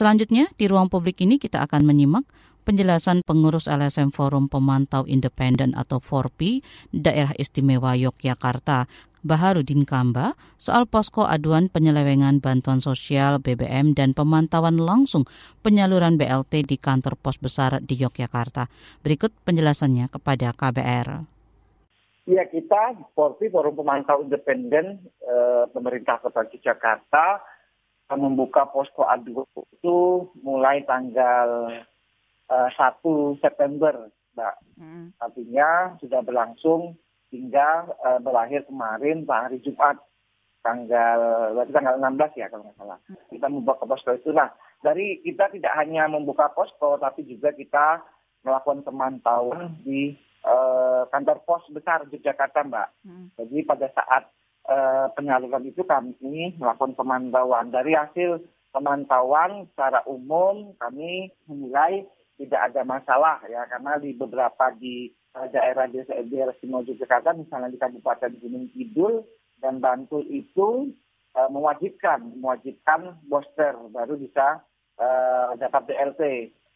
Selanjutnya, di ruang publik ini kita akan menyimak penjelasan pengurus LSM Forum Pemantau Independen atau FORPI Daerah Istimewa Yogyakarta Baharudin Kamba soal posko aduan penyelewengan bantuan sosial BBM dan pemantauan langsung penyaluran BLT di kantor pos besar di Yogyakarta. Berikut penjelasannya kepada KBR. Ya kita Porti Forum Pemantau Independen e, pemerintah Kota Jakarta membuka posko aduan itu mulai tanggal e, eh, 1 September, Mbak. Hmm. Artinya sudah berlangsung hingga e, berakhir kemarin hari Jumat tanggal berarti tanggal 16 ya kalau nggak salah. Hmm. Kita membuka posko itu. Nah, dari kita tidak hanya membuka posko tapi juga kita melakukan pemantauan di uh, kantor pos besar Yogyakarta, Mbak. Hmm. Jadi pada saat uh, penyaluran itu kami melakukan pemantauan. Dari hasil pemantauan secara umum kami menilai tidak ada masalah ya karena di beberapa di uh, daerah desa daerah Simo Yogyakarta misalnya di Kabupaten Gunung Kidul dan Bantul itu uh, mewajibkan mewajibkan booster baru bisa uh, dapat BLT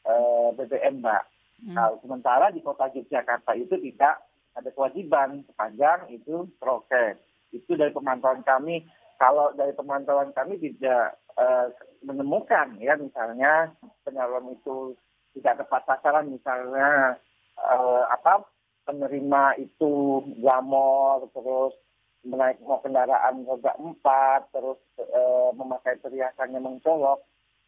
uh, BBM Mbak. Hmm. Nah, sementara di kota Yogyakarta itu tidak ada kewajiban sepanjang itu prokes. Itu dari pemantauan kami. Kalau dari pemantauan kami tidak uh, menemukan ya misalnya penyaluran itu tidak tepat sasaran misalnya uh, apa penerima itu gamor terus menaik mau kendaraan roda empat terus uh, memakai perhiasannya mencolok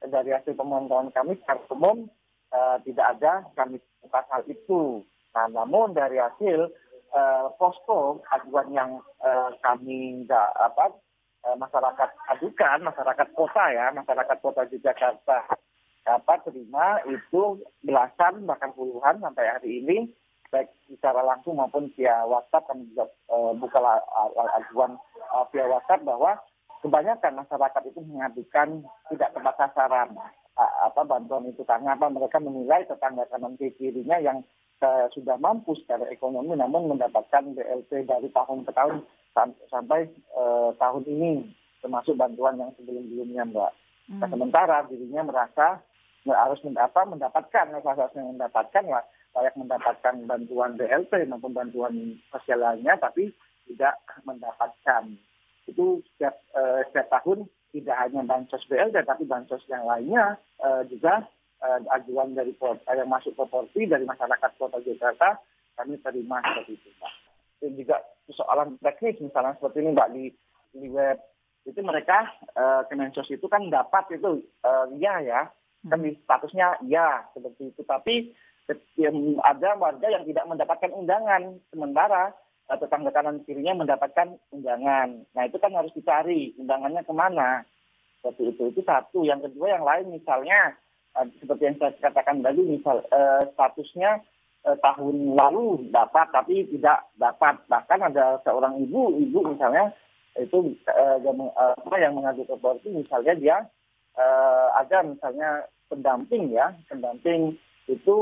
dari hasil pemantauan kami secara umum uh, tidak ada kami hal itu. Nah, namun dari hasil uh, posko aduan yang uh, kami enggak apa uh, masyarakat adukan, masyarakat kota ya, masyarakat kota di Jakarta dapat terima itu belasan bahkan puluhan sampai hari ini baik secara langsung maupun via WhatsApp kami juga uh, buka aduan uh, via WhatsApp bahwa kebanyakan masyarakat itu mengadukan tidak tepat sasaran apa bantuan itu karena apa mereka menilai tetangga kanan kirinya yang sudah mampu secara ekonomi namun mendapatkan BLT dari tahun ke tahun sampai uh, tahun ini termasuk bantuan yang sebelum-sebelumnya Mbak. Nah, sementara dirinya merasa harus apa, mendapatkan, harusnya mendapatkan lah, layak mendapatkan bantuan BLT maupun bantuan sosial lainnya, tapi tidak mendapatkan. Itu setiap, eh, setiap tahun tidak hanya bansos BLT, tapi bansos yang lainnya eh, juga eh, ajuan dari yang masuk ke Porti dari masyarakat Kota Jakarta kami terima seperti itu, Mbak. Dan juga persoalan teknis misalnya seperti ini, Mbak di di web. Itu mereka uh, Kemensos itu kan dapat itu uh, ya ya. Kan di statusnya ya seperti itu. Tapi yang ada warga yang tidak mendapatkan undangan sementara uh, tetangga kanan kirinya mendapatkan undangan. Nah itu kan harus dicari undangannya ke mana. Seperti itu. Itu satu. Yang kedua yang lain misalnya uh, seperti yang saya katakan tadi misal uh, statusnya uh, tahun lalu dapat tapi tidak dapat. Bahkan ada seorang ibu ibu misalnya itu yang, apa yang mengadu ke polisi misalnya dia uh, ada misalnya pendamping ya pendamping itu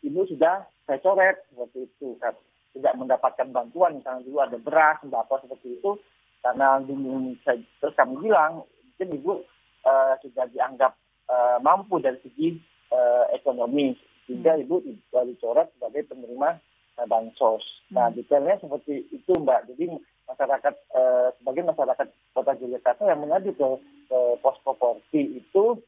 ibu sudah saya coret seperti itu kan. Tidak mendapatkan bantuan misalnya dulu ada beras sembako seperti itu karena bingung terus kami bilang mungkin ibu uh, sudah dianggap uh, mampu dari segi uh, ekonomi sehingga hmm. ibu dicoret sebagai penerima uh, bansos. Nah hmm. detailnya seperti itu mbak. Jadi masyarakat eh, sebagian masyarakat kota Yogyakarta yang mengadu ke, ke pos proporsi itu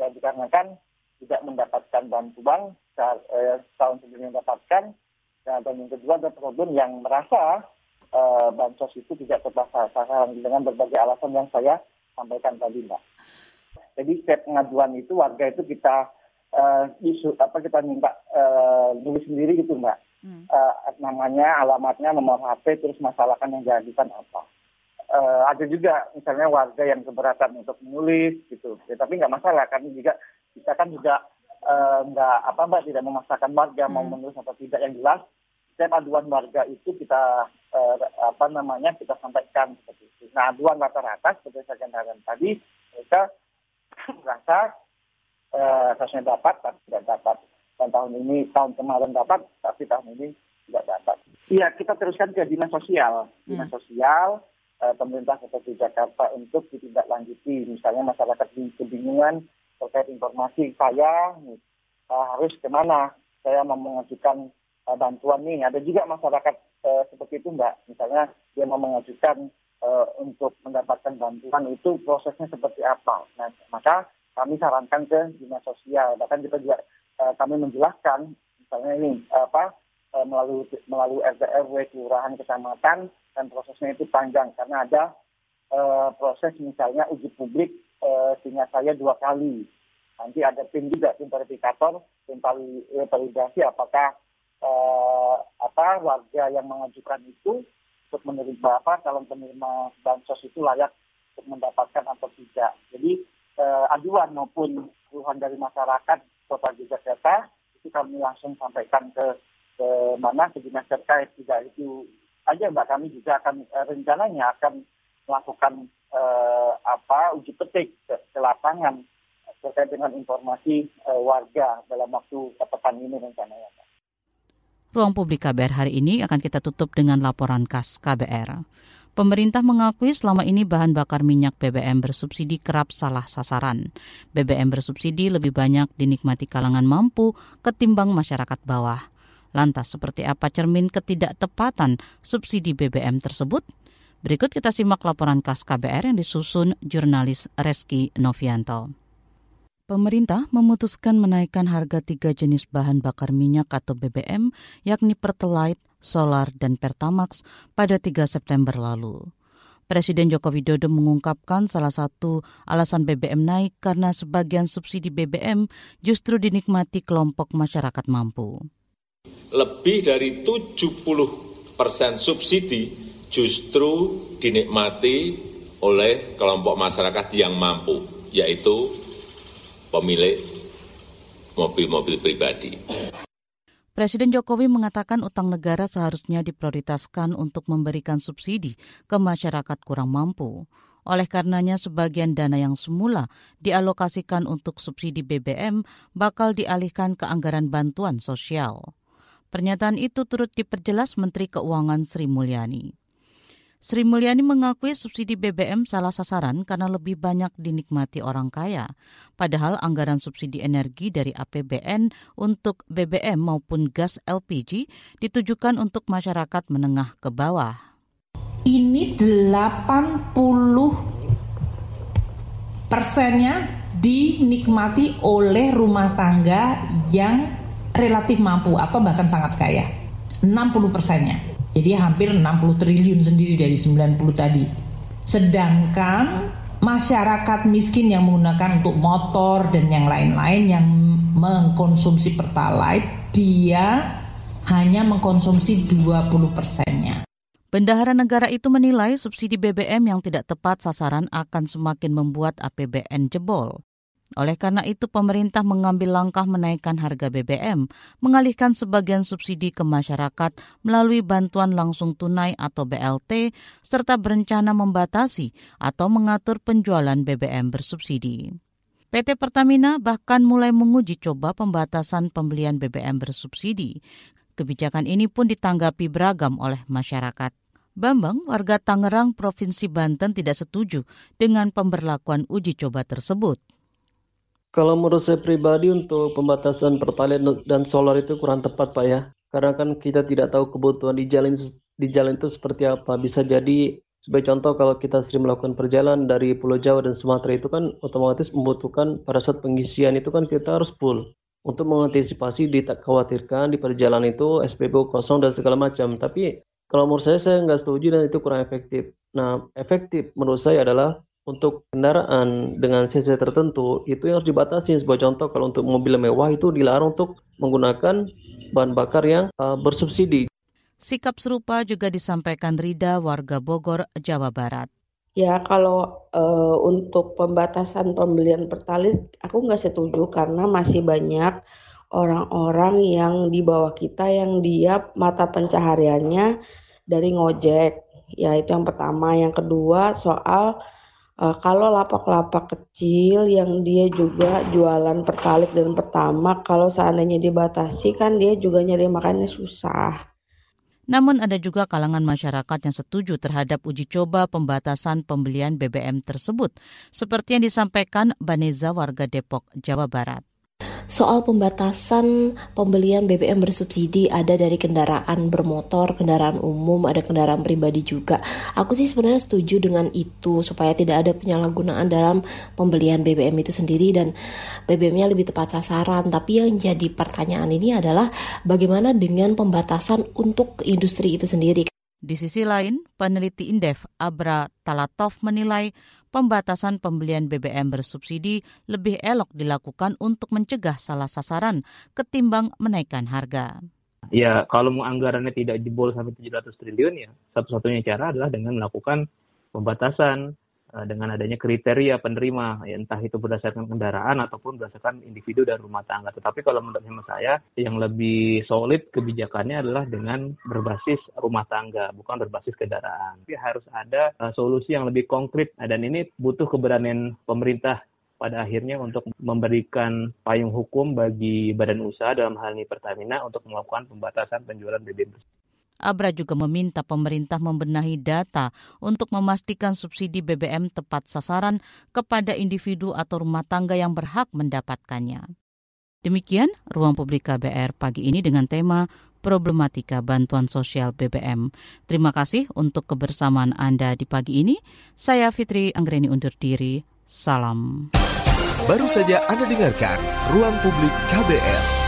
ya dikarenakan tidak mendapatkan bantuan eh, tahun sebelumnya mendapatkan nah, dan yang kedua ada problem yang merasa eh, bansos itu tidak tepat sasaran dengan berbagai alasan yang saya sampaikan tadi mbak. Jadi setiap pengaduan itu warga itu kita uh, isu apa kita minta uh, nulis sendiri gitu mbak hmm. uh, namanya, alamatnya, nomor HP, terus masalahkan yang diajukan apa. Uh, ada juga misalnya warga yang keberatan untuk menulis gitu, ya, tapi nggak masalah kami juga kita kan juga uh, nggak apa mbak tidak memaksakan warga hmm. mau menulis atau tidak yang jelas setiap aduan warga itu kita uh, apa namanya kita sampaikan seperti itu. Nah aduan rata-rata seperti saya katakan tadi mereka merasa uh, harusnya dapat tapi tidak dapat. Dan tahun ini tahun kemarin dapat tapi tahun ini tidak dapat. Iya kita teruskan ke dinas sosial, dinas hmm. sosial eh, pemerintah seperti Jakarta untuk ditindaklanjuti. Misalnya masyarakat di kebingungan terkait informasi saya eh, harus ke mana saya mau mengajukan eh, bantuan nih. Ada juga masyarakat eh, seperti itu mbak. Misalnya dia mau mengajukan eh, untuk mendapatkan bantuan itu prosesnya seperti apa. Nah maka kami sarankan ke dinas sosial. Bahkan kita juga uh, kami menjelaskan misalnya ini apa uh, melalui melalui RW kelurahan kecamatan dan prosesnya itu panjang. Karena ada uh, proses misalnya uji publik uh, sehingga saya dua kali. Nanti ada tim juga tim verifikator tim validasi apakah uh, apa warga yang mengajukan itu untuk menerima apa calon penerima bansos itu layak untuk mendapatkan atau tidak. Jadi uh, aduan maupun keluhan dari masyarakat Kota Jakarta itu kami langsung sampaikan ke ke mana ke dinas terkait. Tidak itu aja mbak. Kami juga akan eh, rencananya akan melakukan eh, apa uji petik ke, ke lapangan terkait dengan informasi eh, warga dalam waktu pekan ini rencananya. Ruang publik KBR hari ini akan kita tutup dengan laporan khas KBR. Pemerintah mengakui selama ini bahan bakar minyak BBM bersubsidi kerap salah sasaran. BBM bersubsidi lebih banyak dinikmati kalangan mampu ketimbang masyarakat bawah. Lantas seperti apa cermin ketidaktepatan subsidi BBM tersebut? Berikut kita simak laporan khas KBR yang disusun jurnalis Reski Novianto. Pemerintah memutuskan menaikkan harga tiga jenis bahan bakar minyak atau BBM, yakni Pertalite, Solar, dan Pertamax pada 3 September lalu. Presiden Joko Widodo mengungkapkan salah satu alasan BBM naik karena sebagian subsidi BBM justru dinikmati kelompok masyarakat mampu. Lebih dari 70 persen subsidi justru dinikmati oleh kelompok masyarakat yang mampu, yaitu pemilik mobil-mobil pribadi. Presiden Jokowi mengatakan utang negara seharusnya diprioritaskan untuk memberikan subsidi ke masyarakat kurang mampu. Oleh karenanya sebagian dana yang semula dialokasikan untuk subsidi BBM bakal dialihkan ke anggaran bantuan sosial. Pernyataan itu turut diperjelas Menteri Keuangan Sri Mulyani. Sri Mulyani mengakui subsidi BBM salah sasaran karena lebih banyak dinikmati orang kaya. Padahal anggaran subsidi energi dari APBN untuk BBM maupun gas LPG ditujukan untuk masyarakat menengah ke bawah. Ini 80 persennya dinikmati oleh rumah tangga yang relatif mampu atau bahkan sangat kaya. 60 persennya. Jadi hampir 60 triliun sendiri dari 90 tadi. Sedangkan masyarakat miskin yang menggunakan untuk motor dan yang lain-lain yang mengkonsumsi pertalite, dia hanya mengkonsumsi 20 persennya. Bendahara negara itu menilai subsidi BBM yang tidak tepat sasaran akan semakin membuat APBN jebol. Oleh karena itu, pemerintah mengambil langkah menaikkan harga BBM, mengalihkan sebagian subsidi ke masyarakat melalui bantuan langsung tunai atau BLT, serta berencana membatasi atau mengatur penjualan BBM bersubsidi. PT Pertamina bahkan mulai menguji coba pembatasan pembelian BBM bersubsidi. Kebijakan ini pun ditanggapi beragam oleh masyarakat. Bambang, warga Tangerang, Provinsi Banten tidak setuju dengan pemberlakuan uji coba tersebut. Kalau menurut saya pribadi untuk pembatasan pertalite dan solar itu kurang tepat Pak ya. Karena kan kita tidak tahu kebutuhan di jalan di jalan itu seperti apa. Bisa jadi sebagai contoh kalau kita sering melakukan perjalanan dari Pulau Jawa dan Sumatera itu kan otomatis membutuhkan pada saat pengisian itu kan kita harus full. Untuk mengantisipasi khawatirkan di perjalanan itu SPBU kosong dan segala macam. Tapi kalau menurut saya saya nggak setuju dan itu kurang efektif. Nah efektif menurut saya adalah untuk kendaraan dengan cc tertentu itu yang harus dibatasi sebagai contoh kalau untuk mobil mewah itu dilarang untuk menggunakan bahan bakar yang uh, bersubsidi. Sikap serupa juga disampaikan Rida warga Bogor, Jawa Barat. Ya kalau uh, untuk pembatasan pembelian pertalite aku nggak setuju karena masih banyak orang-orang yang di bawah kita yang dia mata pencahariannya dari ngojek. Ya itu yang pertama. Yang kedua soal uh, kalau lapak-lapak kecil yang dia juga jualan pertalite dan pertama kalau seandainya dibatasi kan dia juga nyari makannya susah. Namun ada juga kalangan masyarakat yang setuju terhadap uji coba pembatasan pembelian BBM tersebut, seperti yang disampaikan Baneza warga Depok, Jawa Barat soal pembatasan pembelian BBM bersubsidi ada dari kendaraan bermotor, kendaraan umum, ada kendaraan pribadi juga. Aku sih sebenarnya setuju dengan itu supaya tidak ada penyalahgunaan dalam pembelian BBM itu sendiri dan BBM-nya lebih tepat sasaran. Tapi yang jadi pertanyaan ini adalah bagaimana dengan pembatasan untuk industri itu sendiri. Di sisi lain, peneliti Indef Abra Talatov menilai pembatasan pembelian BBM bersubsidi lebih elok dilakukan untuk mencegah salah sasaran ketimbang menaikkan harga. Ya, kalau mau anggarannya tidak jebol sampai 700 triliun ya, satu-satunya cara adalah dengan melakukan pembatasan dengan adanya kriteria penerima, ya, entah itu berdasarkan kendaraan ataupun berdasarkan individu dan rumah tangga. Tetapi kalau menurut hemat saya, yang lebih solid kebijakannya adalah dengan berbasis rumah tangga, bukan berbasis kendaraan. Tapi harus ada uh, solusi yang lebih konkret, nah, dan ini butuh keberanian pemerintah pada akhirnya untuk memberikan payung hukum bagi badan usaha dalam hal ini Pertamina untuk melakukan pembatasan penjualan BBM. Abra juga meminta pemerintah membenahi data untuk memastikan subsidi BBM tepat sasaran kepada individu atau rumah tangga yang berhak mendapatkannya. Demikian ruang publik KBR pagi ini dengan tema problematika bantuan sosial BBM. Terima kasih untuk kebersamaan Anda di pagi ini. Saya Fitri Anggreni undur diri. Salam. Baru saja Anda dengarkan Ruang Publik KBR.